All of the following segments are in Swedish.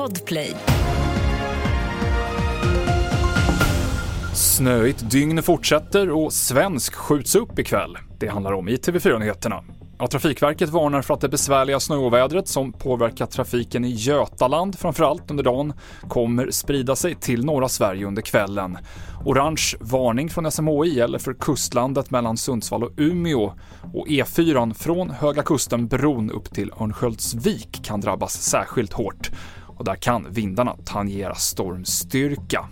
Podplay. Snöigt dygn fortsätter och svensk skjuts upp ikväll. Det handlar om i TV4-nyheterna. Ja, Trafikverket varnar för att det besvärliga snöovädret som påverkar trafiken i Götaland framförallt under dagen kommer sprida sig till norra Sverige under kvällen. Orange varning från SMHI gäller för kustlandet mellan Sundsvall och Umeå och E4 från Höga Kusten-bron upp till Örnsköldsvik kan drabbas särskilt hårt och där kan vindarna tangera stormstyrka.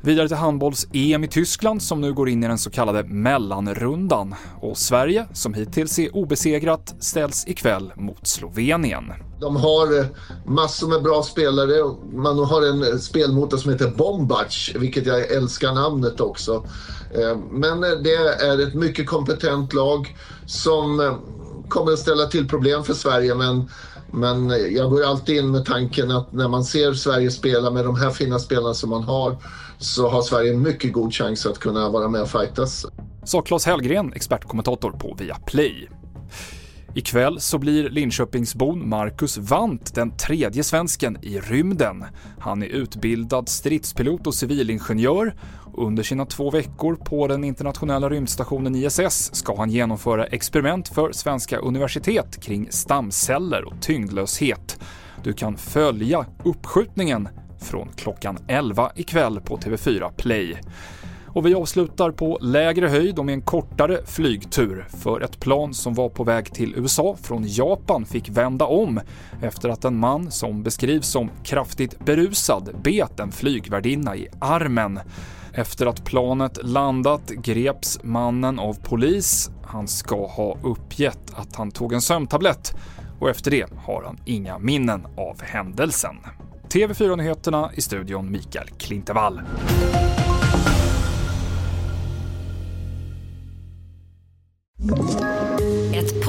Vidare till handbolls-EM i Tyskland som nu går in i den så kallade mellanrundan. Och Sverige, som hittills är obesegrat, ställs ikväll mot Slovenien. De har eh, massor med bra spelare. Man har en eh, spelmotor som heter Bombac, vilket jag älskar namnet också. Eh, men det är ett mycket kompetent lag som kommer att ställa till problem för Sverige, men men jag går alltid in med tanken att när man ser Sverige spela med de här fina spelarna som man har så har Sverige en mycket god chans att kunna vara med och fightas. Sa Claes Hellgren, expertkommentator på Viaplay. Ikväll så blir Linköpingsbon Marcus Wandt den tredje svensken i rymden. Han är utbildad stridspilot och civilingenjör under sina två veckor på den internationella rymdstationen ISS ska han genomföra experiment för svenska universitet kring stamceller och tyngdlöshet. Du kan följa uppskjutningen från klockan 11 ikväll på TV4 Play. Och vi avslutar på lägre höjd och med en kortare flygtur för ett plan som var på väg till USA från Japan fick vända om efter att en man som beskrivs som kraftigt berusad bet en flygvärdinna i armen. Efter att planet landat greps mannen av polis. Han ska ha uppgett att han tog en sömntablett och efter det har han inga minnen av händelsen. TV4-nyheterna i studion Mikael Klintevall.